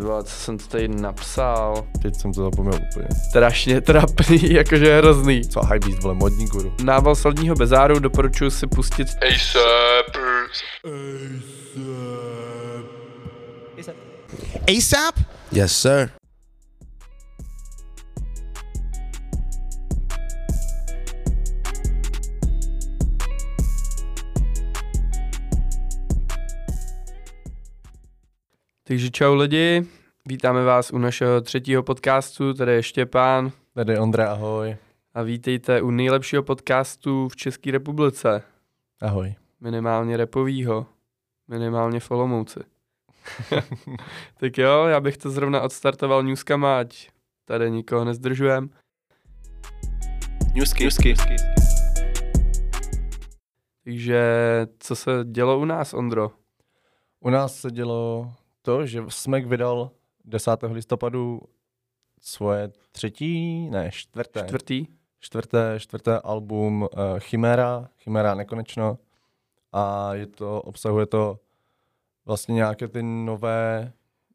Vole, co jsem to tady napsal? Teď jsem to zapomněl úplně. Strašně trapný, jakože hrozný. Co Hypebeast, vole, modní guru. Nával sladního bezáru doporučuji si pustit ASAP. ASAP? Yes, sir. Takže čau lidi, vítáme vás u našeho třetího podcastu, tady je Štěpán Tady je Ondra, ahoj. a vítejte u nejlepšího podcastu v České republice. Ahoj. Minimálně repovýho, minimálně v Olomouci. tak jo, já bych to zrovna odstartoval newskama, ať tady nikoho nezdržujem. Newsky. Newsky. Takže co se dělo u nás, Ondro? U nás se dělo to, že Smek vydal 10. listopadu svoje třetí, ne, čtvrté, Čtvrtý? čtvrté, čtvrté album uh, Chimera, Chimera nekonečno. A je to, obsahuje to vlastně nějaké ty nové,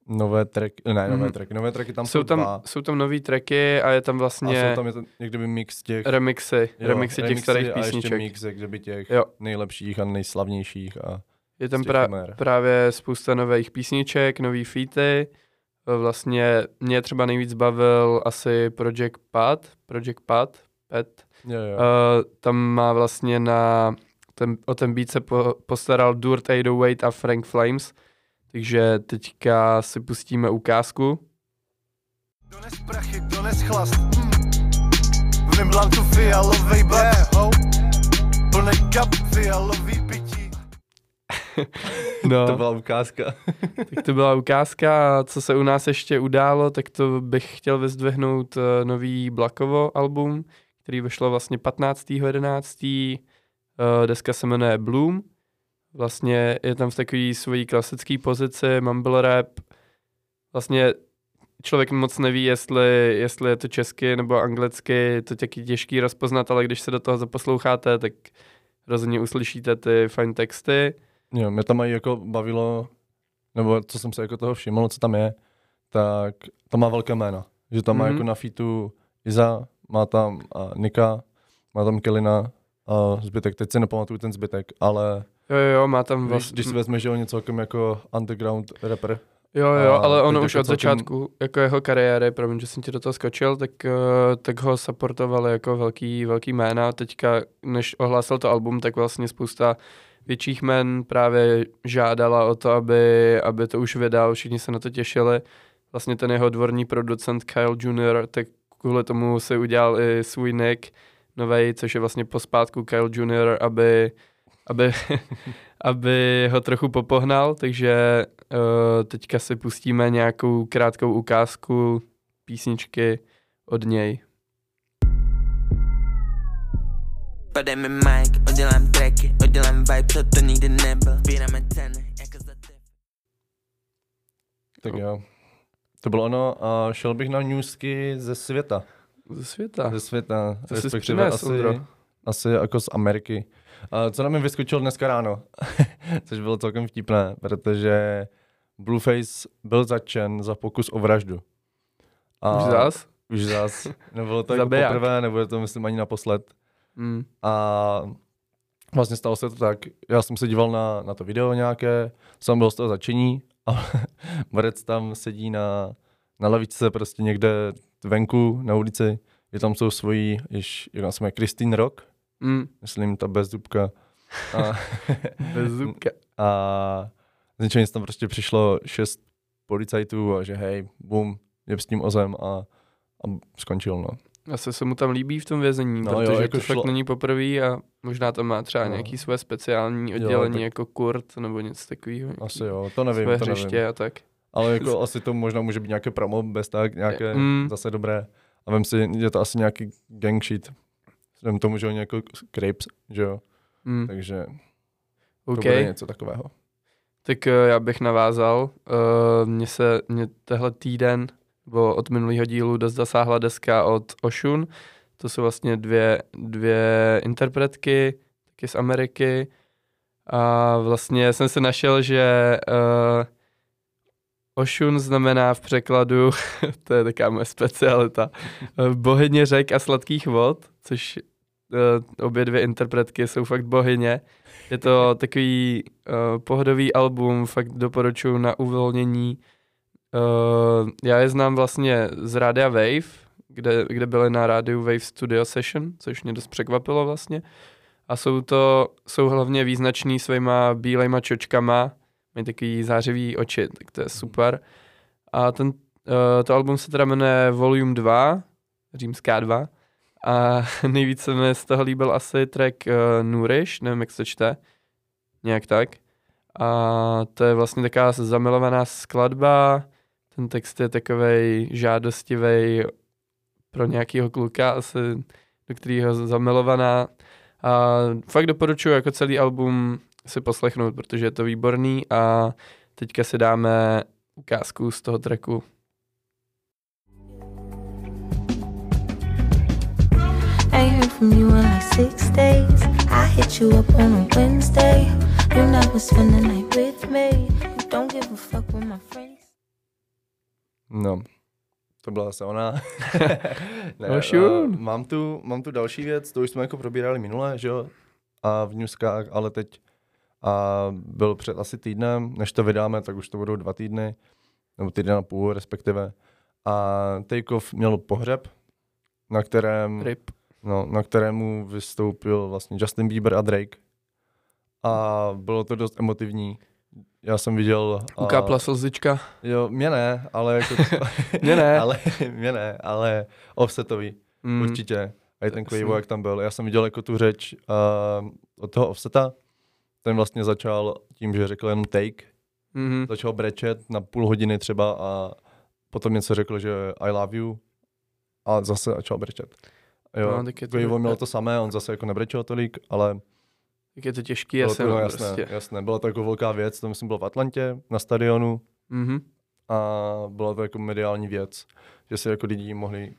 nové tracky, ne, nové Mhm. tracky, nové tracky tam jsou, Jsou tam, dva. jsou tam nový tracky a je tam A vlastně jsou tam je to někdy by mix těch remixy, jo, remixy těch starých a ještě písniček. mix, těch Jo. nejlepších a nejslavnějších a Je tam pra- právě spousta nových písniček, nový featy. Vlastně mě třeba nejvíc bavil asi Project Pad, Project Pad, Pet. Jo, jo. Uh, tam má vlastně na, ten, o ten beat se po, postaral Durt 808 a Frank Flames, takže teďka si pustíme ukázku. Dones prachy, dones chlast hm. V blanku fialovej bat oh. Plnej kap fialový pití No. To byla ukázka. Tak to byla ukázka co se u nás ještě událo, tak to bych chtěl vyzdvihnout uh, nový Blackovo album, který vyšlo vlastně 15.11. Uh, deska se jmenuje Bloom. Vlastně je tam v takové svojí klasické pozici, mumble rap. Vlastně člověk moc neví, jestli, jestli je to česky nebo anglicky, je to taky těžký rozpoznat, ale když se do toho zaposloucháte, tak rozhodně uslyšíte ty fajn texty. Jo, mě tam i jako bavilo, nebo co jsem se jako toho všiml, co tam je, tak to má velké jména. Že tam má Mhm. jako na featu Iza, má tam a Nika, má tam Kelina a zbytek, teď si nepamatuju ten zbytek, ale Jo, jo, má tam vlastně... když si vezmeš, že on je celkem jako underground rapper, Jo, jo, A ale ono už jako od začátku, jako jeho kariéry, promiň, že jsem ti do toho skočil, tak, eh, tak ho supportovali jako velký, velký jména. Teďka, než ohlásil to album, tak vlastně spousta větších jmen právě žádala o to, aby, aby to už vydal, všichni se na to těšili. Vlastně ten jeho dvorní producent Kyle Jr., tak kvůli tomu si udělal i svůj nick novej, což je vlastně pospátku Kyle Jr., aby, aby, aby ho trochu popohnal, takže uh, teďka si pustíme nějakou krátkou ukázku písničky od něj. Podej mi mic, udělám tracky, udělám vibe, co to nikdy nebyl Sbíráme ceny, jako za ty tak jo. To bylo ono a šel bych na newsky ze světa. Ze světa. Ze světa, To jsi respektive přines, asi, Ondro. asi jako z Ameriky. A co nám mi vyskočil dneska ráno, což bylo celkem vtipné, protože Blueface byl začen za pokus o vraždu. A Už zás? Už zás. Nebylo to jako poprvé, nebude to myslím ani naposled. Mm. A vlastně stalo se to tak, já jsem se díval na, na to video nějaké, jsem byl z toho začení a Borec tam sedí na, na lavičce prostě někde venku na ulici, je tam jsou svojí, již, jak se jmenuje, Christine Rock, Mm. myslím ta bezzubka. A, Bez zubka. a z ničeho nic tam prostě přišlo šest policajtů a že hej, bum, je s tím ozem a, a skončil, no. Asi se mu tam líbí v tom vězení, No no, jo, protože jako to šlo- fakt není poprvé a možná tam má třeba No. nějaký své speciální Jo, oddělení tak- jako Kurt nebo něco takového. Asi jo, to nevím, Své to nevím. a tak. Ale jako asi to možná může být nějaké promo, bez tak, nějaké Mm. zase dobré. A vím si, je to asi nějaký gang shit. Vzhledem k tomu, že oni jako Crepes, že jo. Mm. Takže to OK, bude něco takového. tak eh, já bych navázal. Uh, mně se, mě tehle týden, nebo od minulého dílu dost zasáhla deska od Oshun. To jsou vlastně dvě, dvě interpretky, taky z Ameriky. A vlastně jsem se našel, že uh, Oshun znamená v překladu, to je taková moje specialita, eh, bohyně řek a sladkých vod, což uh, obě dvě interpretky jsou fakt bohyně. Je to takový uh, pohodový album, fakt doporučuji na uvolnění. Uh, já je znám vlastně z rádia Wave, kde, kde byly na rádiu Wave Studio Session, což mě dost překvapilo vlastně. A jsou to, jsou hlavně význačný svýma bílejma čočkama, mají takový zářivý oči, tak to je super. A ten, uh, to album se teda jmenuje Volume 2, římská 2. A nejvíc se mi z toho líbil asi track uh, Nourish, nevím, jak se čte, nějak tak. A to je vlastně taková zamilovaná skladba, ten text je takovej žádostivý pro nějakého kluka, asi do kterého zamilovaná. A fakt doporučuji jako celý album si poslechnout, protože je to výborný a teďka si dáme ukázku z toho tracku. Ain't heard from you in like six days. I hit you up on a Wednesday. You never spend the night with me. You don't give a fuck with my friends. No, to byla zase ona. ne, No, sure. uh, mám, tu, mám tu další věc, to už jsme jako probírali minule, že jo? A v newskách, ale teď a byl před asi týdnem, než to vydáme, tak už to budou dva týdny, nebo týden a půl respektive. A Takeoff měl pohřeb, na kterém, Rip. no, na kterému vystoupil vlastně Justin Bieber a Drake. A bylo to dost emotivní. Já jsem viděl... a- Ukápla slzička. Jo, mě ne, ale jako... Mě ne. ale, mě ne, ale offsetový, Mm. určitě. A i ten. Quavo, jak tam byl. Já jsem viděl jako tu řeč uh, od toho offseta. Ten vlastně začal tím, že řekl jenom take. Mm-hmm. Začal brečet na půl hodiny třeba a potom něco řekl, že I love you a zase začal brečet. Jo, No, Quavo měl to samé, on zase jako nebrečel tolik, ale Tak je to těžký, bylo asi, to, no, jasné, prostě. jasné, byla to jako velká věc, to myslím bylo v Atlantě, na stadionu, Mm-hmm. a byla to jako mediální věc, že si jako lidi mohli,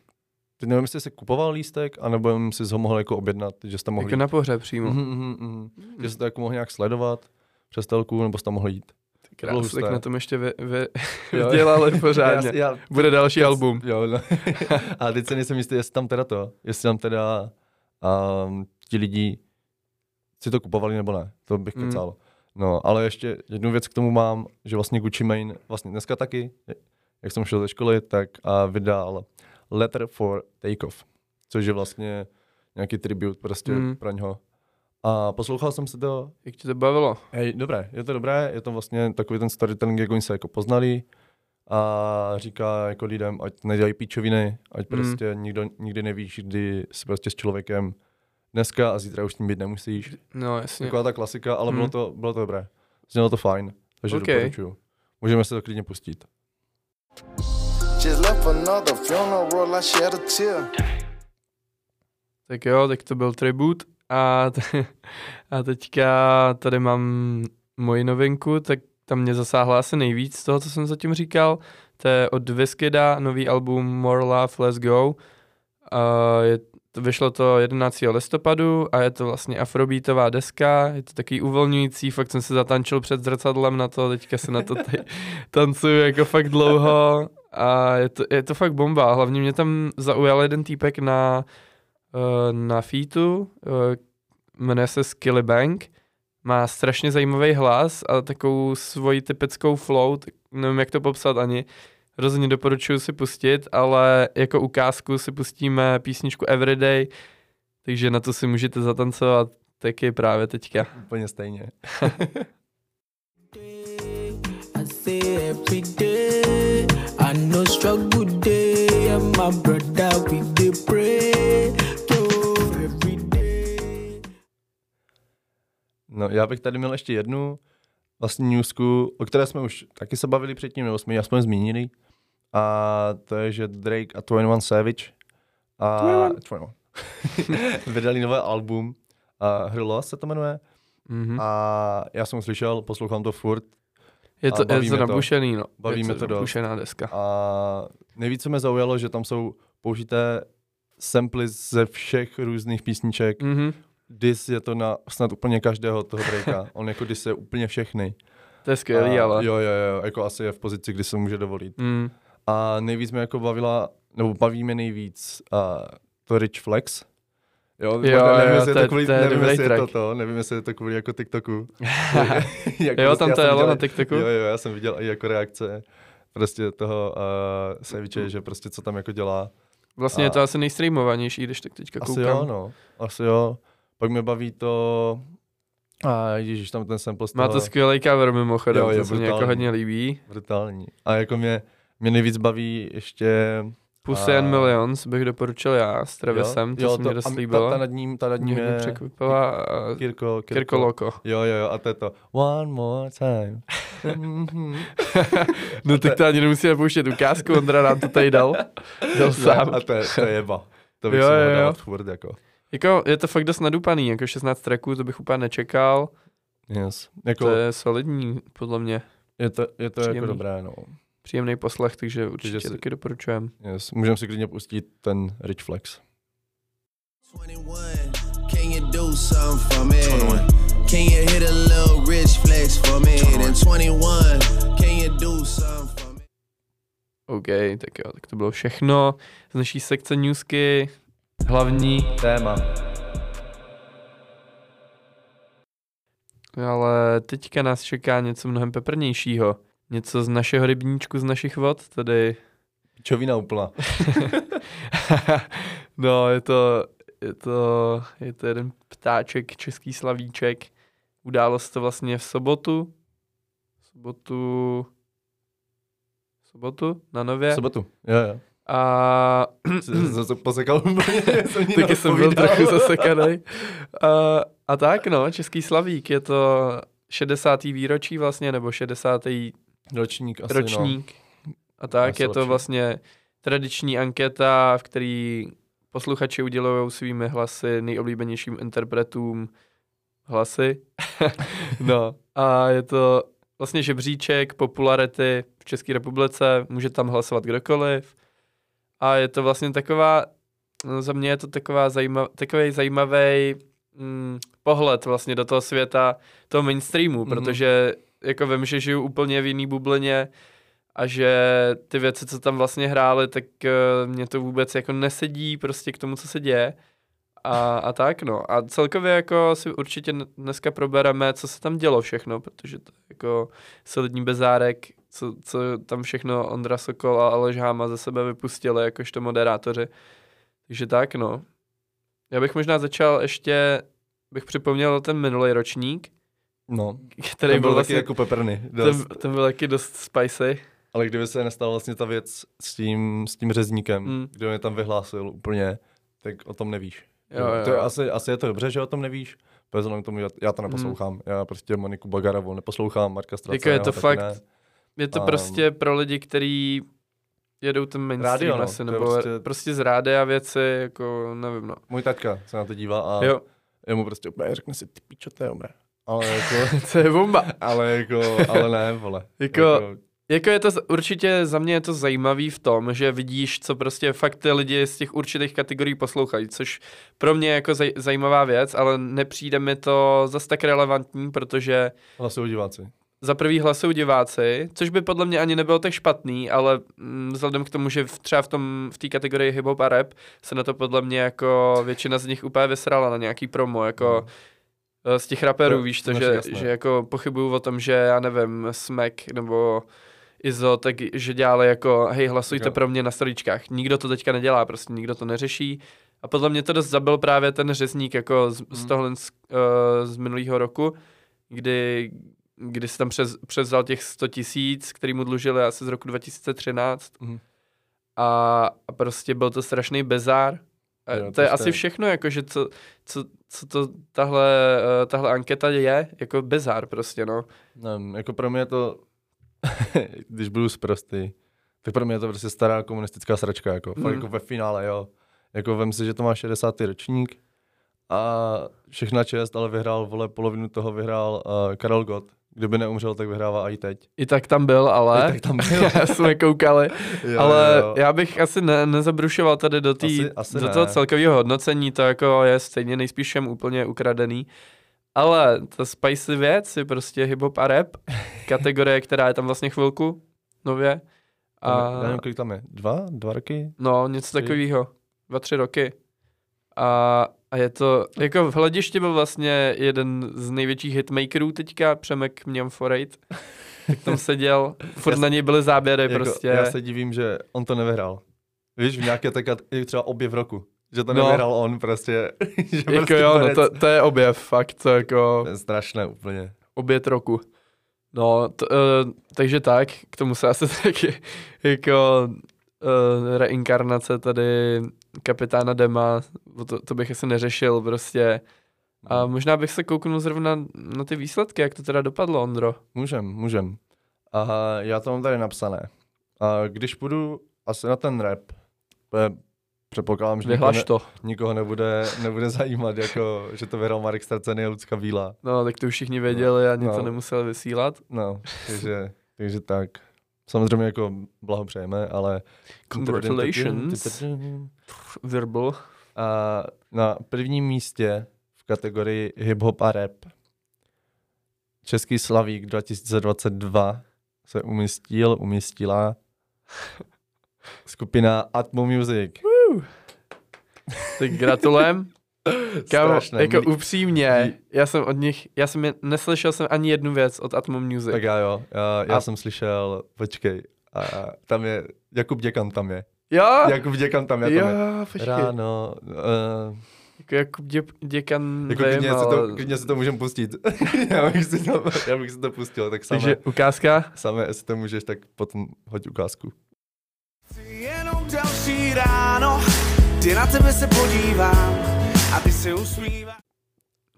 teď nevím, jestli jsi kupoval lístek, anebo jenom si ho mohl jako objednat, že jsi tam mohl Jako na pohřeb přímo. Mhm, mhm, mhm. Že jsi to jako mohl nějak sledovat přes telku, nebo jsi tam mohl jít. Krás, bylo tak na tom ještě vy, vy, vydělali pořádně. Já, já, Bude další album. Jo, no. a teď se nejsem jistý, jestli tam teda to, jestli tam teda um, ti lidi si to kupovali nebo ne, to bych Mm. kecal. No, ale ještě jednu věc k tomu mám, že vlastně Gucci Mane vlastně dneska taky, jak jsem šel ze školy, tak a vydal Letter for Takeoff, což je vlastně nějaký tribut prostě Mm. pro něho. A poslouchal jsem si to, Jak ti to bavilo? hej, dobré, je to dobré, je to vlastně takový ten storytelling, jak oni se jako poznali a říká jako lidem, ať nedělají píčoviny, ať Mm. prostě nikdo, nikdy nevíš, kdy jsi prostě s člověkem dneska a zítra už s ním být nemusíš. No, jasně. Taková ta klasika, ale Mm. bylo, to, bylo to dobré. Znělo to fajn, takže OK. doporučuju. Můžeme se to klidně pustit. Tak jo, tak to byl tribut a, t- a teďka tady mám moji novinku, tak tam mě zasáhla asi nejvíc z toho, co jsem zatím říkal. To je od Wizkida, nový album More Love, Let's Go. A je, vyšlo to 11. listopadu a je to vlastně afrobeatová deska, je to takový uvolňující, fakt jsem se zatančil před zrcadlem na to, teďka se na to tady tancuju jako fakt dlouho. A je to, je to fakt bomba, hlavně mě tam zaujal jeden týpek na eh, na featu, eh, jmenuje se Skilly Bank, má strašně zajímavý hlas a takovou svoji typickou flow, nevím jak to popsat ani, rozhodně doporučuji si pustit, ale jako ukázku si pustíme písničku Everyday, takže na to si můžete zatancovat taky právě teďka. Úplně stejně. I say every day, I know struggle day, and my brother we dey pray, yo, every day. No, já bych tady měl ještě jednu vlastní newsku, o které jsme už taky se bavili předtím, nebo jsme ji aspoň zmínili. A to je, že Drake a 21 Savage a 21. vydali nové album. A Her Loss se to jmenuje. Mhm. A já jsem slyšel, poslouchám to furt. Je to, je nabušený, no. Baví je mě to to dost. nabušená deska. A nejvíc, co mě zaujalo, že tam jsou použité samply ze všech různých písniček. Mhm. Dis je to na snad úplně každého toho Drakea. On jako dis je úplně všechny. To je skvělý, ale. Jo, jo, jo, jako asi je v pozici, kdy se může dovolit. Mm. A nejvíc mě jako bavila, nebo baví mě nejvíc a to Rich Flex. Jo, Jo, nevím, jo, jestli je to to je- kvůli, to je nevím, jestli je to track. to, nevím, jestli je to kvůli jako TikToku. Jak Jo, prostě tam to jelo viděl- na TikToku? Jo, jo, já jsem viděl i jako reakce prostě toho uh, Seviče, že prostě co tam jako dělá. Vlastně je to A- asi nejstreamovanější, když tak teďka Asi koukám. jo, no, asi jo. Pak mě baví to, a ježíš, tam ten sample z Má to toho- skvělý cover mimochodem, Jo, je to se mi jako brutální. hodně líbí. brutální. A jako mě, mě nejvíc baví ještě Pussy A- and Millions bych doporučil já s Travisem, to jo, se mi dost líbilo. Ta, ta, nad ním, ta nad Mě ním hodně je překvapila. Kirko, Kirko, Kirko Loko. Jo, jo, jo, a to je to. One more time. Mhm. No tak to ani nemusíme pouštět ukázku, Ondra nám to tady dal. Dal sám. a to je, to je jeba. To bych Jo, si jo, mohl jo. dávat furt, jako. Jako, je to fakt dost nadupaný, jako 16 tracků, to bych úplně nečekal. Yes. Jako, To je solidní, podle mě. je to, je to jako dobré, no. Příjemný poslech, takže určitě si- taky doporučujem. Yes. Můžeme si klidně pustit ten Rich Flex. 21, can you do something for me? Can you hit a little rich flex for me? Then 21, can you do something for me? OK, tak jo, tak to bylo všechno z naší sekce newsky. Hlavní, Téma. ale teďka nás čeká něco mnohem peprnějšího. Něco z našeho rybníčku, z našich vod, tedy Čovina úplná. no, je to, je to, je to jeden ptáček, český slavíček. Událo se to vlastně v sobotu. V sobotu, v sobotu na V Nově. sobotu. Jo, jo. A Jsem se posekal úplně. taky jsem byl trochu zasekaný. A, a tak no, Český slavík, je to 60. výročí vlastně, nebo 60. Ročník asi, ročník. A tak Asi je to lepší. vlastně tradiční anketa, v který posluchači udělují svými hlasy nejoblíbenějším interpretům hlasy. no a je to vlastně žebříček popularity v České republice, může tam hlasovat kdokoliv. A je to vlastně taková, no, za mě je to taková zajímav, takový zajímavý mm, pohled vlastně do toho světa, toho mainstreamu, Mhm. mm-hmm. protože jako vím, že žiju úplně v jiný bublině a že ty věci, co tam vlastně hrály, tak uh, mě to vůbec jako nesedí prostě k tomu, co se děje. A, a tak no. A celkově jako si určitě dneska probereme, co se tam dělo všechno, protože to jako solidní bezárek, co, co tam všechno Ondra Sokol a Aleš Háma ze sebe vypustili, jakožto moderátoři. Takže tak no. Já bych možná začal ještě, bych připomněl ten minulý ročník, No, který ten byl byl taky vlastně, jako peprny. ten, Dost. ten byl taky dost spicy. Ale kdyby se nestala vlastně ta věc s tím, s tím řezníkem, Mm. kdo mě tam vyhlásil úplně, tak o tom nevíš. Jo, To je jo. asi, asi je to dobře, že o tom nevíš, protože vzhledem k tomu, já, já to neposlouchám. Mm. Já prostě Moniku Bagarovou neposlouchám, Marka Strace, Jako je to fakt Ne. Je to A- prostě pro lidi, kteří jedou ten mainstream Rádio, no, asi, nebo prostě... prostě- z rádia věci, jako nevím no. Můj taťka se na to dívá a Jo, jemu prostě úplně řekne si, ty pičo, to je. Ale jako, to je bomba. ale jako, ale ne, vole. Jako- Jako je to určitě za mě je to zajímavý v tom, že vidíš, co prostě fakt ty lidi z těch určitých kategorií poslouchají, což pro mě je jako zaj- zajímavá věc, ale nepřijde mi to zas tak relevantní, protože Hlasují diváci. za prvý hlasují diváci, což by podle mě ani nebylo tak špatný, ale mm, vzhledem k tomu, že v, třeba v tom v té kategorii hip hop a rap se na to podle mě jako většina z nich úplně vysrala na nějaký promo, jako no. Z těch raperů, To- víš to, no, že, jasné. že jako pochybuju o tom, že já nevím, Smek nebo Izo, tak že dělali jako, hej, hlasujte Jo. pro mě na stoličkách. Nikdo to teďka nedělá, prostě nikdo to neřeší. A podle mě to dost zabil právě ten řezník jako z, z Mm. tohle z, uh, z minulého roku, kdy, kdy se tam přes, převzal těch 100 tisíc, který mu dlužili asi z roku 2013. Mhm. A, a prostě byl to strašný bezár. Jo, to, to je asi všechno, jakože co, co, co to tahle, eh, tahle anketa je, jako bezár prostě, no. Nevím, jako pro mě je to, když budu zprostý, tak pro mě je to prostě stará komunistická sračka, jako, mm. Mm. fakt jako ve finále, jo. Jako vem si, že to má 60. ročník a všechna čest, ale vyhrál, vole, polovinu toho vyhrál uh, Karel Gott. Kdyby neumřel, tak vyhrává i teď. I tak tam byl, ale... I tak tam byl. jsme koukali. Jo, ale jo. já bych asi ne, nezabrušoval tady do, tý, Asi- asi do ne. toho celkového hodnocení, to jako je stejně nejspíš všem úplně ukradený. Ale ta spicy věc je prostě hip-hop a rap, kategorie, která je tam vlastně chvilku nově. A... Já nevím, kolik tam je. Dva? Dva roky? no, něco takového. Dva, tři roky. A, a je to, jako v hledišti byl vlastně jeden z největších hitmakerů teďka, Přemek Mňam Forejt. Tak tam seděl, furt Já na něj byly záběry Jako, prostě. Já se divím, že on to nevyhrál. Víš, v nějaké tak třeba objev roku. Že to No. nevyhrál on prostě. že jako prostě jo, no to, to je objev, fakt, to jako To je strašné úplně. obět roku. No, t, uh, takže tak, k tomu se asi taky jako uh, reinkarnace tady kapitána Dema, to, to bych asi neřešil prostě. A možná bych se kouknul zrovna na ty výsledky, jak to teda dopadlo, Ondro. Můžem, můžem. A já to mám tady napsané. A když půjdu asi na ten rap, je- předpokládám, že nikoho, ne, to. nikoho nebude, nebude zajímat, jako, že to vyhrál Marek Stracený a Lucka Bílá. No, tak to už všichni věděli, ani No. to nemuseli vysílat. No, takže, takže tak. Samozřejmě jako blahopřejeme, ale... Congratulations. Verbal. A na prvním místě v kategorii hip-hop a rap Český Slavík 2022 se umístil, umístila skupina Atmo Music. Tak gratulujem. Kámo, Strašné. jako upřímně, já jsem od nich, já jsem je, neslyšel jsem ani jednu věc od Atmo Music. Tak já jo, já, já A- jsem slyšel, počkej, a tam je, Jakub Děkan tam je. jo, Jakub Děkan tam je, tam je. jo, počkej. Ráno, uh, Jako Jakub dě, děkan jako vím, klidně, ale... to, klidně si to můžem pustit. já, bych si to, já bych si to pustil, tak samé, Takže ukázka. samé, jestli to můžeš, tak potom hoď ukázku. Jenom další ráno, ty na tebe se podívám a ty se usmíváš.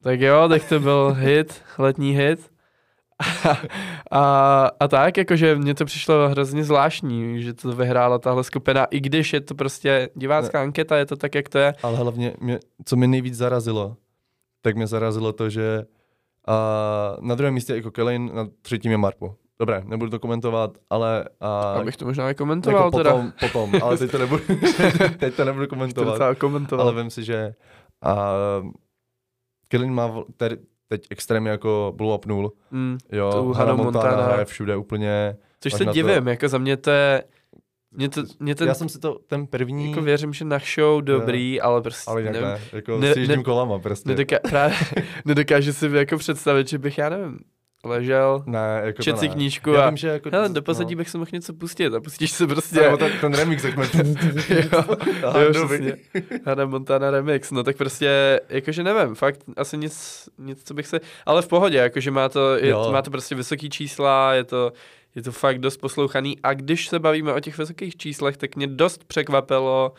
Tak jo, tak to byl hit, letní hit. a, a tak, jakože mně to přišlo hrozně zvláštní, že to vyhrála tahle skupina, i když je to prostě divácká anketa, je to tak, jak to je. Ale hlavně, mě, co mě nejvíc zarazilo, tak mě zarazilo to, že a na druhém místě je jako Kelin, na třetím je Marpo. Dobré, nebudu to komentovat, ale a, Abych to možná i komentoval jako teda. potom, potom, ale teď to nebudu, teď to nebudu to komentovat. docela komentoval. Ale vím si, že a, Kelin má v- te, teď extrémně jako blow upnul. mm, Jo, Tu Hannah Montana, Montana. hraje všude úplně. což se na to- divím, jako za mě to je, mě to, mě ten, Já jsem si to, ten první, jako věřím, že na show dobrý, ale prostě ale nevím, ne, jako Ne- s ne- kolama prostě. nedoká, právě, nedokážu si jako představit, že bych, já nevím, ležel, ne, jako čet si knížku Já a vím, že jako, hele, do pozadí no. bych si mohl něco pustit a pustíš se prostě. Nebo ten, ten remix, jak jo, jo. Hannah Montana remix, no tak prostě, jakože nevím, fakt asi nic, nic, co bych se, ale v pohodě, jakože má to, je, Jo. má to prostě vysoký čísla, je to, je to fakt dost poslouchaný a když se bavíme o těch vysokých číslech, tak mě dost překvapilo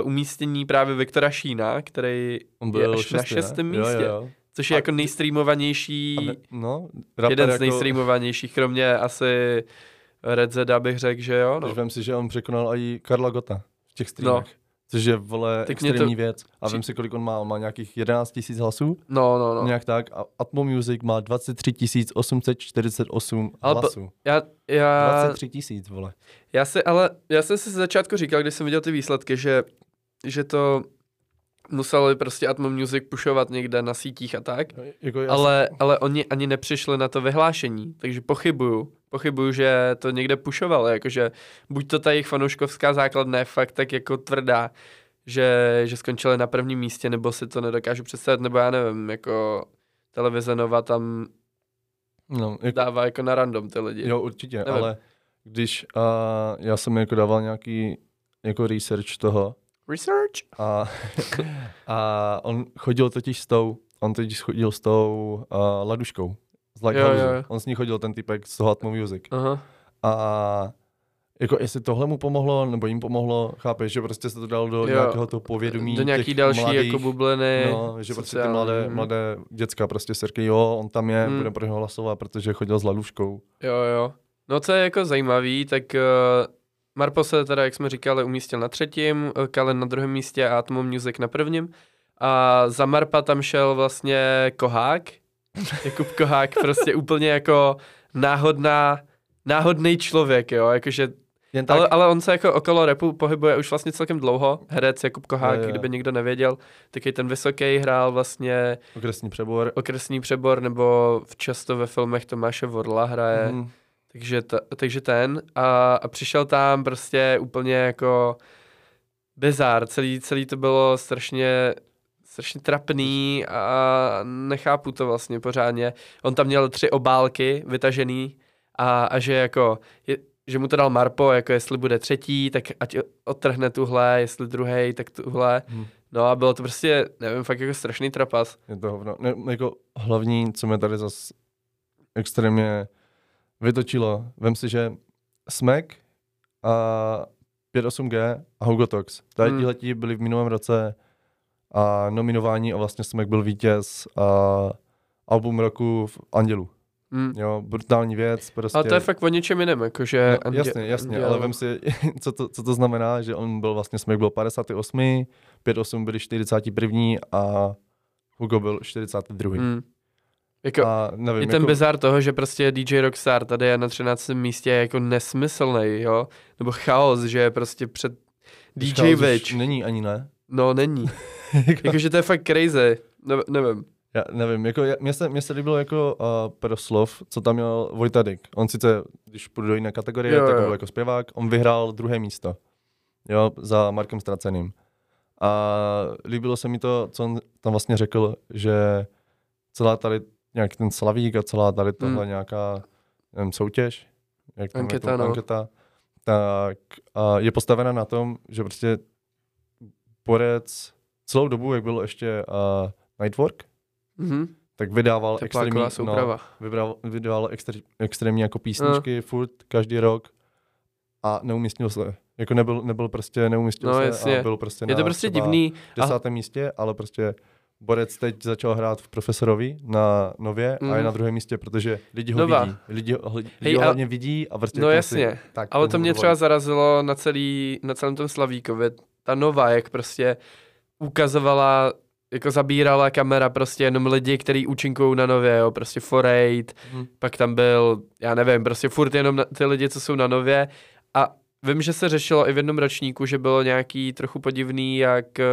uh, umístění právě Viktora Šína, který On je byl až na šestý, ne? šestém místě, Jo, jo. Což je A- jako nejstreamovanější, ne, no, jeden z jako, nejstreamovanějších, kromě asi Red Zeda bych řekl, že jo, no. Když vím si, že on překonal i Karla Gota v těch streamech. No. Což je, vole, Tak mě to- extrémní věc. A vím si, kolik on má. On má nějakých 11 tisíc hlasů. No, no, no. Nějak tak. A Atmo Music má 23 848 Ale po- hlasů. Já, já, 23 tisíc, vole. já si, ale já jsem si z začátku říkal, když jsem viděl ty výsledky, že, že to museli prostě Atmo Music pušovat někde na sítích a tak, Jako já ale, ale oni ani nepřišli na to vyhlášení, takže pochybuju. Pochybuju, že to někde pušovali, jakože buď to ta jejich fanouškovská základna je fakt tak jako tvrdá, že, že skončili na prvním místě, nebo si to nedokážu představit, nebo já nevím, jako televize Nova tam No, jako, dává jako na random ty lidi. jo, určitě, Nevím. ale když uh, já jsem jako dával nějaký jako research toho Research? a, a on chodil totiž s tou, on totiž chodil s tou uh, Laduškou, z Jo, jo, jo. On s ní chodil ten typek z toho Atmo Music. Aha. A jako jestli tohle mu pomohlo, nebo jim pomohlo, chápeš, že prostě se to dalo do Jo. nějakého toho povědomí Do nějaký těch další mladých, jako bubliny. No, že prostě ty mladé, hm. mladé děcka prostě se říkají, jo, on tam je, Hmm. budeme pro něho hlasovat, protože chodil s Laluškou. Jo, jo. No, co je jako zajímavý, tak uh, Marpo se teda, jak jsme říkali, umístil na třetím, eh, Kalen na druhém místě a Atmo Music na prvním. A za Marpa tam šel vlastně Kohák, Jakub Kohák, prostě úplně jako náhodná, náhodný člověk, jo, jakože jen tak, Ale, ale on se jako okolo repu pohybuje už vlastně celkem dlouho. Herec Jakub Kohák, Jo, jo. kdyby někdo nevěděl, taky ten vysoký hrál vlastně okresní přebor. okresní přebor, nebo často ve filmech Tomáše Vorla hraje. Mhm. Takže, ta, takže ten a, a přišel tam prostě úplně jako bizár. Celý, celý to bylo strašně strašně trapný a nechápu to vlastně pořádně. On tam měl tři obálky vytažený a, a že jako, je, že mu to dal Marpo, jako jestli bude třetí, tak ať odtrhne tuhle, jestli druhý, tak tuhle. Hmm. No a bylo to prostě, nevím, fakt jako strašný trapas. Je to hovno. Ne, jako hlavní, co mě tady zas extrémně vytočilo, vem si, že Smek a 58G a Hugo Tox. Tady Hmm. hmm. byli v minulém roce a nominování a vlastně Smek byl vítěz a album roku v Andělu. Hmm. Jo, brutální věc, prostě. Ale to je fakt o něčem jiném, jakože... No, jasně, jasně, ale vem si, co to, co to znamená, že on byl vlastně, Smek byl 58, 58 byli 41 a Hugo byl 42. Hmm. Jako, A nevím, I ten jako, bizar toho, že prostě DJ Rockstar tady je na 13. místě je jako nesmyslný, jo? Nebo chaos, že je prostě před DJ Chaos Witch. Není ani ne. No, není. Jakože to je fakt crazy. Ne, nevím. Já nevím, jako, mně se, mně se líbilo jako uh, proslov, co tam měl Vojtadek. On sice, když půjdu do jiné kategorie, jo, tak jo. byl jako zpěvák, on vyhrál druhé místo. Jo, za Markem Straceným. A líbilo se mi to, co on tam vlastně řekl, že celá tady nějaký ten slavík a celá tady tohle Hmm. nějaká nevím, soutěž, jak tam Anketa, jako, no. anketa, tak a je postavena na tom, že prostě Borec celou dobu, jak bylo ještě uh, Nightwork, Mhm. tak vydával extrémní, no, vydával, vydával extré, extrémní jako písničky, furt, každý rok a neumístil se. Jako nebyl, nebyl prostě, neumístil No, se jasně. a byl prostě Je na to prostě divný. A, desátém místě, ale prostě Borec teď začal hrát v Profesorovi na Nově mm. a je Mhm. na druhém místě, protože lidi ho Nova. vidí. Lidi, ho- lidi Hej, ho a- hlavně vidí a prostě No jasně, si, tak, ale to mě budu třeba zarazilo na, celý, na celém tom Slavíkově. Ta nova, jak prostě ukazovala, jako zabírala kamera prostě jenom lidi, kteří účinkují na nově, jo, prostě Forate, Mhm. pak tam byl, já nevím, prostě furt jenom na, ty lidi, co jsou na nově a vím, že se řešilo i v jednom ročníku, že bylo nějaký trochu podivný, jak, eh,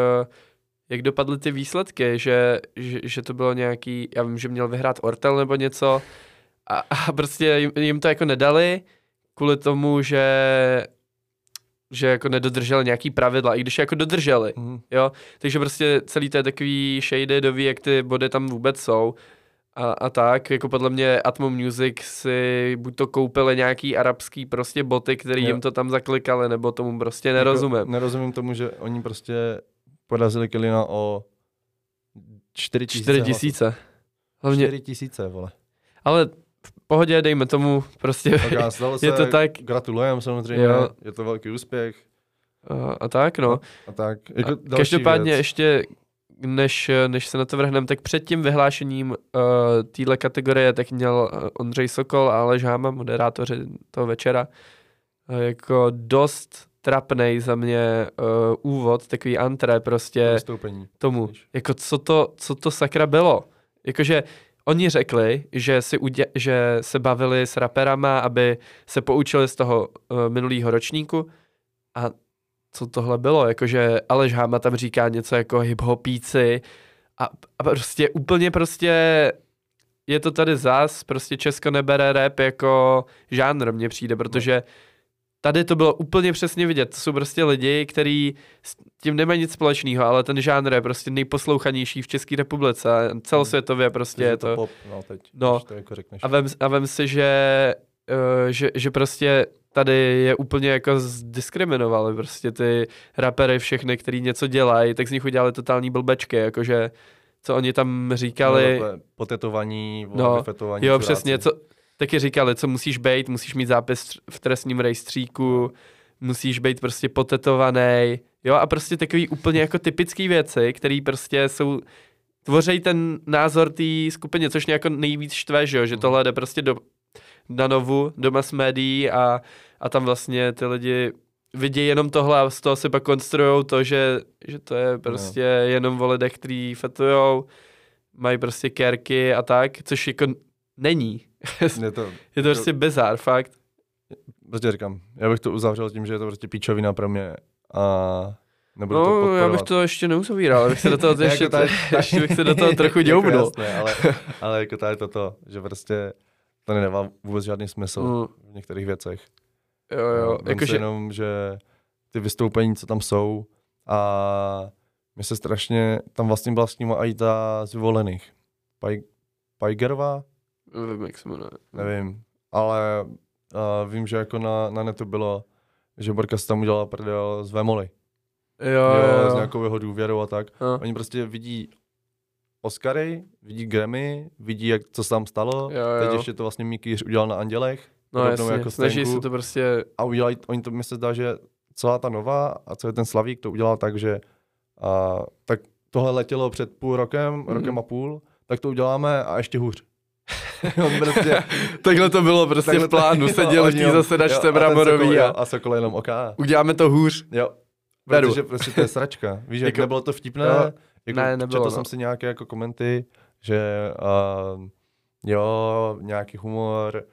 jak dopadly ty výsledky, že, že, že to bylo nějaký, já vím, že měl vyhrát Ortel nebo něco a, a prostě jim, jim to jako nedali kvůli tomu, že že jako nedodržel nějaký pravidla, i když je jako dodrželi, Mhm. jo, takže prostě celý to je takový shady doví, jak ty body tam vůbec jsou a, a tak, jako podle mě Atmo Music si buď to koupili nějaký arabský prostě boty, který Jo. jim to tam zaklikali, nebo tomu prostě nerozumím. Jako, nerozumím tomu, že oni prostě porazili Kelina o 4 tisíce. 4 tisíce. Hlavně, 4 tisíce, vole. ale v pohodě, dejme tomu, prostě Tak stalo se, je to tak Gratulujem samozřejmě, Jo. je to velký úspěch. a, a tak, no. A tak, jako A Každopádně věc. ještě, než, než se na to vrhneme, tak před tím vyhlášením uh, téhle kategorie tak měl uh, Ondřej Sokol a Aleš Háma, moderátoři toho večera, uh, jako dost trapnej za mě uh, úvod, takový antré prostě vystoupení. tomu, jako co to, co to sakra bylo. Jakože oni řekli, že, si udě- že se bavili s raperama, aby se poučili z toho uh, minulého ročníku a co tohle bylo, jakože Aleš Háma tam říká něco jako hip-hopíci a, a prostě úplně prostě je to tady zas, prostě Česko nebere rap jako žánr, mně přijde, protože tady to bylo úplně přesně vidět. To jsou prostě lidi, kteří s tím nemají nic společného, ale ten žánr je prostě nejposlouchanější v České republice. a Celosvětově prostě je to. pop, no teď, No. to jako řekneš. A vem, a vem si, že, uh, že, že prostě tady je úplně jako zdiskriminovali prostě ty rapery všechny, který něco dělají, tak z nich udělali totální blbečky, jakože co oni tam říkali. No, potetovaní, No. Jo, přesně, co, taky říkali, co musíš být, musíš mít zápis v trestním rejstříku, musíš být prostě potetovaný, jo, a prostě takový úplně jako typický věci, které prostě jsou, tvoří ten názor té skupině, což mě jako nejvíc štve, že jo, že tohle jde prostě do, na novu, do mass médií a, a tam vlastně ty lidi vidí jenom tohle a z toho si pak konstruujou to, že, že to je prostě jenom o lidech, který fetujou, mají prostě kerky a tak, což jako není. Je to, Je to prostě bizar, fakt. prostě říkám, já bych to uzavřel tím, že je to prostě píčovina pro mě a nebudu to No, podporovat. já bych to ještě neuzavíral, abych se do toho ještě, jako tady- ještě bych se do toho trochu Jako děubnul. jasné, ale, ale jako tady toto, že prostě to nemá vůbec žádný smysl Mm. v některých věcech. Jo, jo, Vem si jakože, jenom, že ty vystoupení, co tam jsou a mi se strašně, tam vlastně byla s nima i ta z vyvolených. Paj, Pajgerová? Nevím, jak se jmenuje. Nevím, ale uh, vím, že jako na, na netu bylo, že Borka tam udělala prdel z Vemoli. Jo, jo, jo, s jo. nějakou jeho důvěrou a tak. No. Oni prostě vidí Oscary, vidí Grammy, vidí, jak, co se tam stalo. Jo, Teď jo. ještě to vlastně Mikýř udělal na Andělech. No jasně, jako snaží se to prostě, A udělají, oni to mi se zdá, že celá ta nová a celý ten Slavík to udělal tak, že a, tak tohle letělo před půl rokem, mm-hmm. rokem a půl, tak to uděláme a ještě hůř. On prostě, takhle to bylo prostě takhle v plánu, seděl v té zasedačce Bramorový a a Sokol jenom oká. uděláme to hůř. Jo. Beru. Protože prostě to je sračka. Víš, jak Jako- nebylo to vtipné? Jo. Jako, Ne, nebylo, četl no. jsem si nějaké jako komenty, že uh, jo, nějaký humor,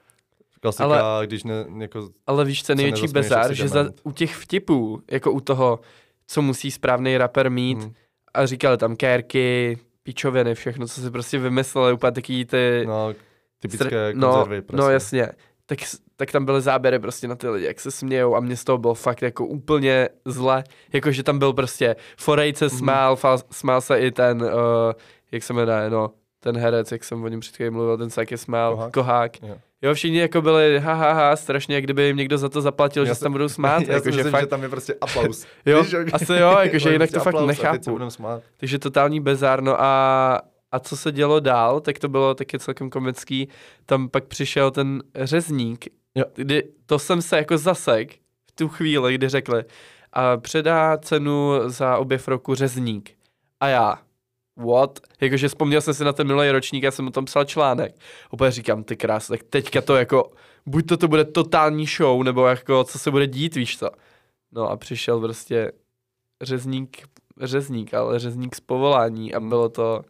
klasika, Ale- když ne, jako, Ale víš, co je největší bezár, že za, u těch vtipů, jako u toho, co musí správný rapper mít, hm, a říkali tam kérky, pičoviny, všechno, co si prostě vymysleli, úplně taký ty... no, typické Str- konzervy. no, prostě. no jasně. Tak, tak tam byly záběry prostě na ty lidi, jak se smějou a mě z toho bylo fakt jako úplně zle. Jako, že tam byl prostě Forej se Mhm. smál, fal, smál se i ten, uh, jak se jmenuje, no, ten herec, jak jsem o něm před chvílí mluvil, ten se smál, Kohák? Kohák. Jo. Jo, všichni jako byli ha, ha, ha, strašně, jak kdyby jim někdo za to zaplatil, Já že se tam budou smát. Já jako, si že myslím, fakt, že tam je prostě aplaus. jo, Víš, asi jo, jakože jinak to prostě fakt nechápu. Takže totální bezár, no a, a co se dělo dál, tak to bylo taky celkem komický. Tam pak přišel ten řezník, Jo. kdy to jsem se jako zasek v tu chvíli, kdy řekli a předá cenu za objev roku řezník. A já, what? Jakože vzpomněl jsem si na ten minulý ročník, já jsem o tom psal článek. Úplně říkám, ty krás, tak teďka to jako, buď to to bude totální show, nebo jako, co se bude dít, víš co. No a přišel prostě řezník, řezník, ale řezník z povolání a bylo to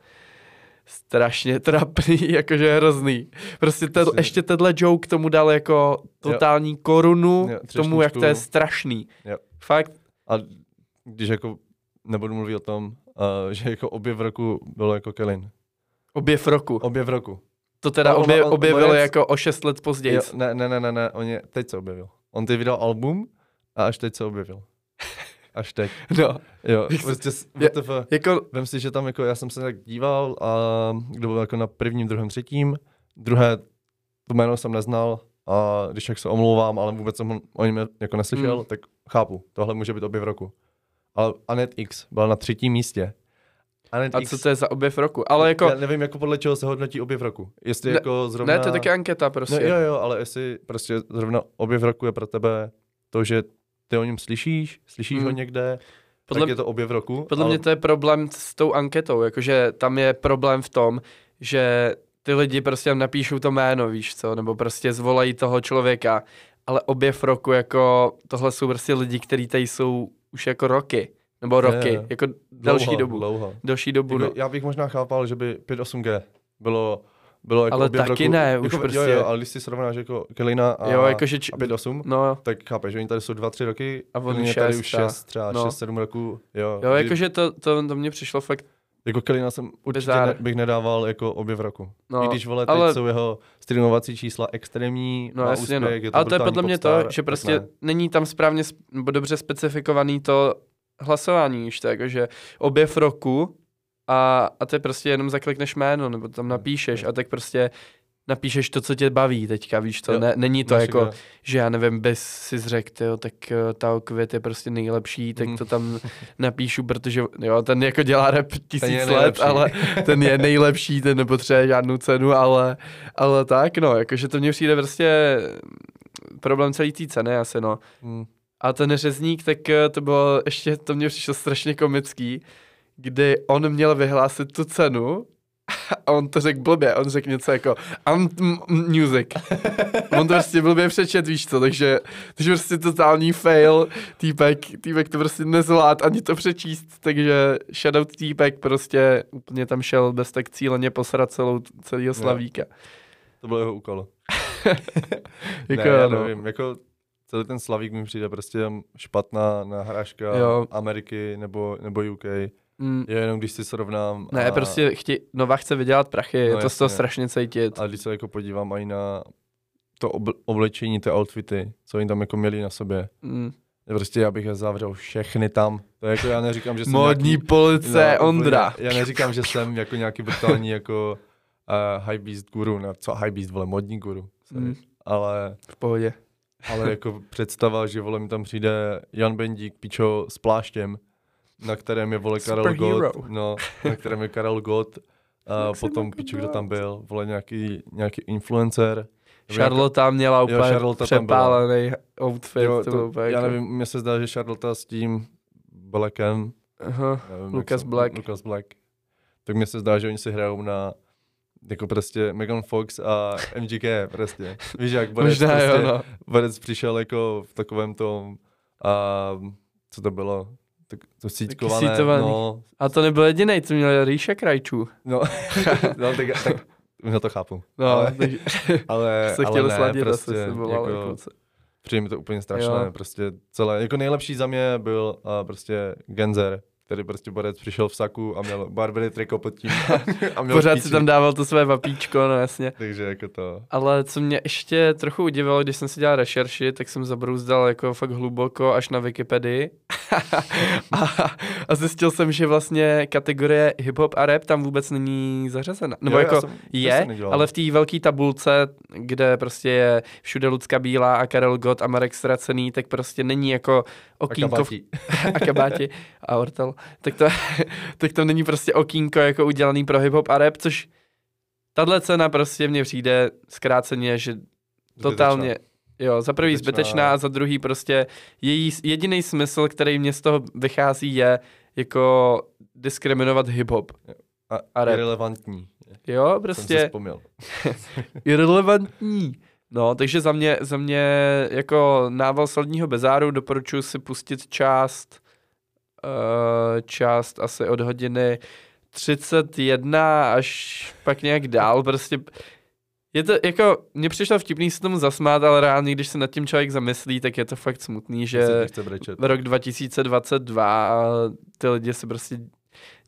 strašně trapný, jakože hrozný. Prostě te, Prostě- ještě tenhle joke tomu dal jako totální korunu Jo, k tomu, jak to je strašný. Jo. Fakt, A když jako nebudu mluvit o tom, uh, že jako objev roku bylo jako Kelin. objev roku. Objev roku. To teda No, on- obje, on- objevili Borec- jako o 6 let později. Jo, ne, ne, ne, ne, ne, on je, teď se objevil. On teď vydal album a až teď se objevil. Až teď. No, Jo, prostě, WTF. jako, Vem si, že tam jako, já jsem se tak díval a kdo byl jako na prvním, druhém, třetím, druhé, to jméno jsem neznal a když jak se omlouvám, ale vůbec jsem o něm jako neslyšel, Mm. tak chápu, tohle může být objev roku. Ale Anet X byla na třetím místě. Anet a X, co to je za objev roku? Ale jako, já nevím, jako podle čeho se hodnotí objev roku. Jestli Ne- jako zrovna... ne, to je taky anketa prostě. No jo, jo, ale jestli prostě zrovna objev roku je pro tebe to, že ty o něm slyšíš, slyšíš Mm. ho někde, Podle tak mě- je to objev roku. Podle ale... mě to je problém s tou anketou, jakože tam je problém v tom, že ty lidi prostě napíšou to jméno, víš co, nebo prostě zvolají toho člověka, ale objev roku jako, tohle jsou prostě lidi, kteří tady jsou už jako roky, nebo roky, je. jako dlouho, delší dobu, Dlouho. delší dobu, no. Jako, já bych možná chápal, že by 5.8G bylo, bylo jako Ale taky roku. ne, už jako, prostě- Jo, jo, ale když si srovnáš jako Kelina a, Jo, jakože, č- a 5.8, no, tak chápeš, že oni tady jsou 2-3 roky, A on je tady už třeba. 6, třeba No. 6-7 roků. Jo, jo, kdy- jakože to, to, to mně přišlo fakt, Jako Kelina jsem určitě ne, bych nedával jako objev roku. no, I když vole, teď ale- jsou jeho streamovací čísla extrémní, No má jasně, no. úspěch, je to Ale to je podle mě popstar, to, že prostě ne. není tam správně sp- nebo dobře specifikovaný to hlasování už tak, že objev roku a, a ty prostě jenom zaklikneš jméno, nebo tam napíšeš a tak prostě napíšeš to, co tě baví teďka, víš to, Jo, ne, není to Máš jako, jako- že já nevím, bys si řekl, jo, tak eh, ta květ je prostě nejlepší, tak Mhm. to tam napíšu, protože jo, ten jako dělá rap tisíc let, ale ten je nejlepší, ten nepotřebuje žádnou cenu, ale, ale tak, no, jakože to mně přijde prostě problém celý té ceny asi, no. Hmm. A ten řezník, tak eh, to bylo ještě, to mě přišlo strašně komický, kdy on měl vyhlásit tu cenu a on to řekl blbě, on řekl něco jako Ant m- music. On to prostě blbě přečet, víš co, takže, takže prostě totální fail, týpek, týpek to prostě nezvlád ani to přečíst, takže shoutout týpek prostě úplně tam šel bez tak cíleně posrat celou, celýho slavíka. To byl jeho úkol. Jako, ne, já no. nevím, jako celý ten Slavík mi přijde prostě špatná nahrážka Jo. Ameriky nebo, nebo UK. Mm, Je jenom když si srovnám. ne, a, prostě chtě, Nova chce vydělat prachy, je No to z toho jasně. strašně cítit. A když se jako podívám i na to obl- oblečení, ty outfity, co oni tam jako měli na sobě. Mm. Prostě já bych je zavřel všechny tam. To je jako já neříkám, že jsem Módní nějaký, police, No, Ondra. Já neříkám, že jsem jako nějaký brutální jako uh, high beast guru, ne, co high beast, vole, modní guru. Sorry. Mm. Ale, V pohodě. ale jako představa, že vole mi tam přijde Jan Bendík, pičo, s pláštěm, na kterém je vole Karel Superhero. Gott, no, na kterém je Karel Gott, a potom pičo, kdo tam byl, vole nějaký, nějaký influencer. Charlotte měla úplně Charlotte tam byla. přepálený outfit. Jo, to, to, úplně já jako- nevím, mně se zdá, že Charlotte s tím Blackem, Aha. nevím, Lucas Black. Lucas Black, tak mně se zdá, že oni si hrajou na jako prostě Megan Fox a MGK prostě. Víš, jak Borec, Možná prostě, jo, no. Borec přišel jako v takovém tom, a co to bylo, tak, to síťkované, sítovaný. no, A to nebyl jediný, co měl Ríša Krajčů. no, no tak, tak já to chápu. No, ale, takže ale, se ne, sladit prostě, se bylo jako. Přijde mi to úplně strašné, Jo. prostě celé, jako nejlepší za mě byl uh, prostě Genzer, který prostě borec přišel v saku a měl Barbery triko pod tím a měl Pořád píči. si tam dával to své vapíčko, no jasně. Takže jako to, Ale co mě ještě trochu udivilo, když jsem si dělal rešerši, tak jsem zabrouzdal jako fakt hluboko až na Wikipedii. a, a zjistil jsem, že vlastně kategorie hip-hop a rap tam vůbec není zařazena. Nebo Jo, jako jsem- je, ale v té velké tabulce, kde prostě je všude Lucka Bílá a Karel Gott a Marek Ztracený, tak prostě není jako a okýnko v kabátí. a kabáti a ortel, tak to, tak to není prostě okýnko jako udělaný pro hip-hop a rap, což tahle cena prostě mně přijde zkráceně, že totálně, jo, za prvý Zbytečná. zbytečná a za druhý prostě její jediný smysl, který mě z toho vychází je jako diskriminovat hip-hop. a, a rap. irrelevantní. Jo, Jsem si prostě vzpomněl. irrelevantní. No, takže za mě, za mě jako nával soldního bezáru doporučuji si pustit část, část asi od hodiny 31 až pak nějak dál, prostě je to jako, mně přišlo vtipný se tomu zasmát, ale reálně, když se nad tím člověk zamyslí, tak je to fakt smutný, Že... v rok 2022 a ty lidi si prostě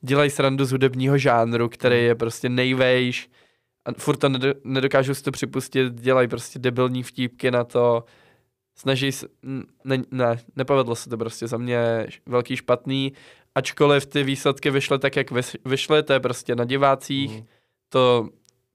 dělají srandu z hudebního žánru, který je prostě nejvejš a furt to nedo, nedokážu si to připustit, dělají prostě debilní vtípky na to, snaží se, ne, ne, nepovedlo se to prostě za mě velký špatný, ačkoliv ty výsledky vyšly tak, jak vyšly, to je prostě na divácích, Mhm. to,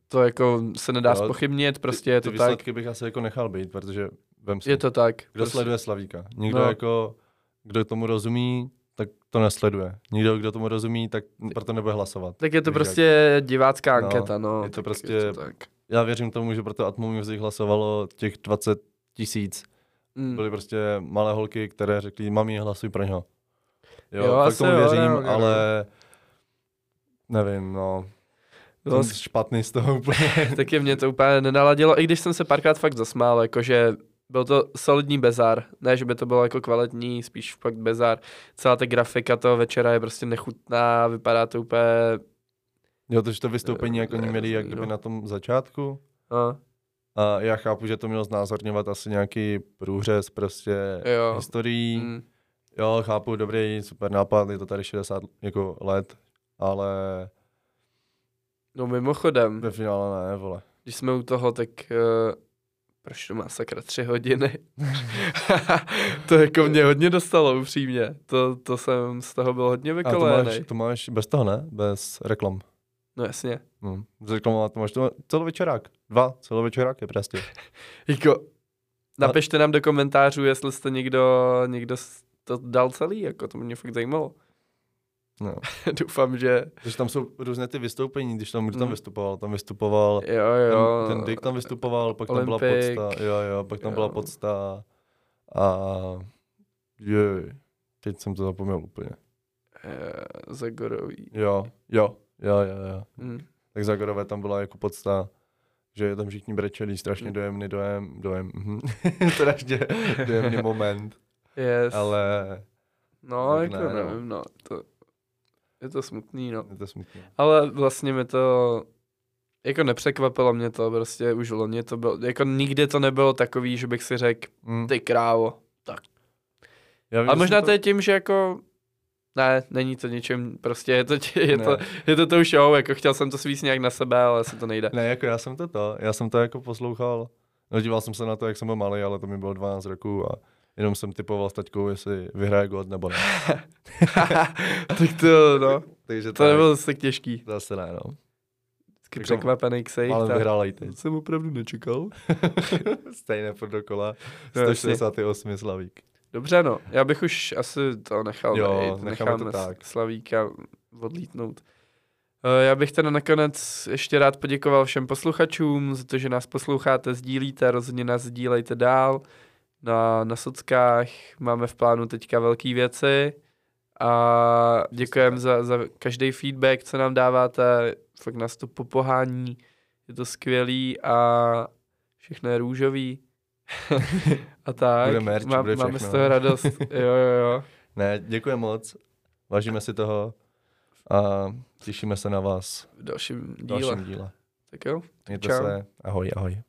to jako se nedá Jo, spochybnit, prostě je Ty to tak, výsledky bych asi jako nechal být, protože vem si, je to tak. kdo prostě. sleduje Slavíka? Někdo No. jako, kdo tomu rozumí, tak to nesleduje. Nikdo, kdo tomu rozumí, tak proto nebude hlasovat. Tak je to prostě divácká No, anketa, no. je to tak prostě- Je to tak. Já věřím tomu, že proto Atmo Music hlasovalo těch 20 tisíc. Mm. Byly prostě malé holky, které řekly, mami, hlasuj pro něho. Jo, Jo, jo tak tomu jo, věřím, reálně, no. ale nevím, no. No, Jsem špatný z toho úplně. taky mě to úplně nenaladilo, i když jsem se párkrát fakt zasmál, jakože byl to solidní bezár, ne, že by to bylo jako kvalitní, spíš fakt bezár. Celá ta grafika toho večera je prostě nechutná, vypadá to úplně, Jo, takže to vystoupení jako oni měli jak kdyby No. na tom začátku. no, A já chápu, že to mělo znázorňovat asi nějaký průřez prostě Jo. historií. mm, Jo, chápu, dobrý, super nápad, je to tady 60 jako let, ale no mimochodem, ve finále ne, vole. když jsme u toho, tak uh, proč to má sakra tři hodiny? to jako mě hodně dostalo, upřímně. To, to jsem z toho byl hodně A to máš, to máš bez toho, ne? Bez reklam. No jasně. No, z reklamovat to máš to celovečerák. Dva celovečeráky prostě. Jako, napište nám do komentářů, jestli jste někdo, někdo to dal celý, jako to mě fakt zajímalo. No. Doufám, že Takže tam jsou různé ty vystoupení, když tam, kdo tam Mm. vystupoval, tam vystupoval, jo, jo. ten, ten Dick tam vystupoval, pak tam byla podsta, jo, jo, pak tam byla Jo. podsta a je, teď jsem to zapomněl úplně. Eh, Zagorový. Jo, jo, jo, jo, jo. Hm. Tak Zagorové tam byla jako podsta, že tam všichni brečeli, strašně Mm. dojemný dojem, dojem, mhm. strašně dojemný moment, Yes. ale no, tak jako ne, no. nevím, no. To, je to smutný, no. je to smutné. Ale vlastně mi to jako nepřekvapilo mě to, prostě už loni to bylo, jako nikdy to nebylo takový, že bych si řekl, Mm. ty krávo. Já vím, Ale možná to je tím, že jako, ne, není to ničím, prostě je to, je Ne. to, je to tou show, jako chtěl jsem to svíst nějak na sebe, ale asi to nejde. Ne, jako já jsem to to, já jsem to jako poslouchal, no díval jsem se na to, jak jsem byl malý, ale to mi bylo 12 roků a jenom jsem typoval s taťkou, jestli vyhraje God nebo ne. tak to, no, Takže to nebylo zase tak těžký. Zase ne, no. Vždycky Jako překvapený ksejch. Ale vyhrál i teď. Jsem opravdu nečekal. Stejné furt dokola. No, jasně. 168 Slavík. Dobře, no. Já bych už asi to nechal Jo, být. necháme to tak. Slavíka odlítnout. Eh, Já bych teda nakonec ještě rád poděkoval všem posluchačům za to, že nás posloucháte, sdílíte, rozhodně nás sdílejte dál. Na, na sockách máme v plánu teďka velké věci a děkujeme za, za každý feedback, co nám dáváte. Fakt nás to popohání, je to skvělý a všechno je růžový. a tak, Bude merch, má, bude máme z toho radost. Jo, jo, jo. Ne, děkuji moc. Vážíme si toho a těšíme se na vás V dalším v díle. dalším díle. Tak jo, Mějte Čau. se. Ahoj, ahoj.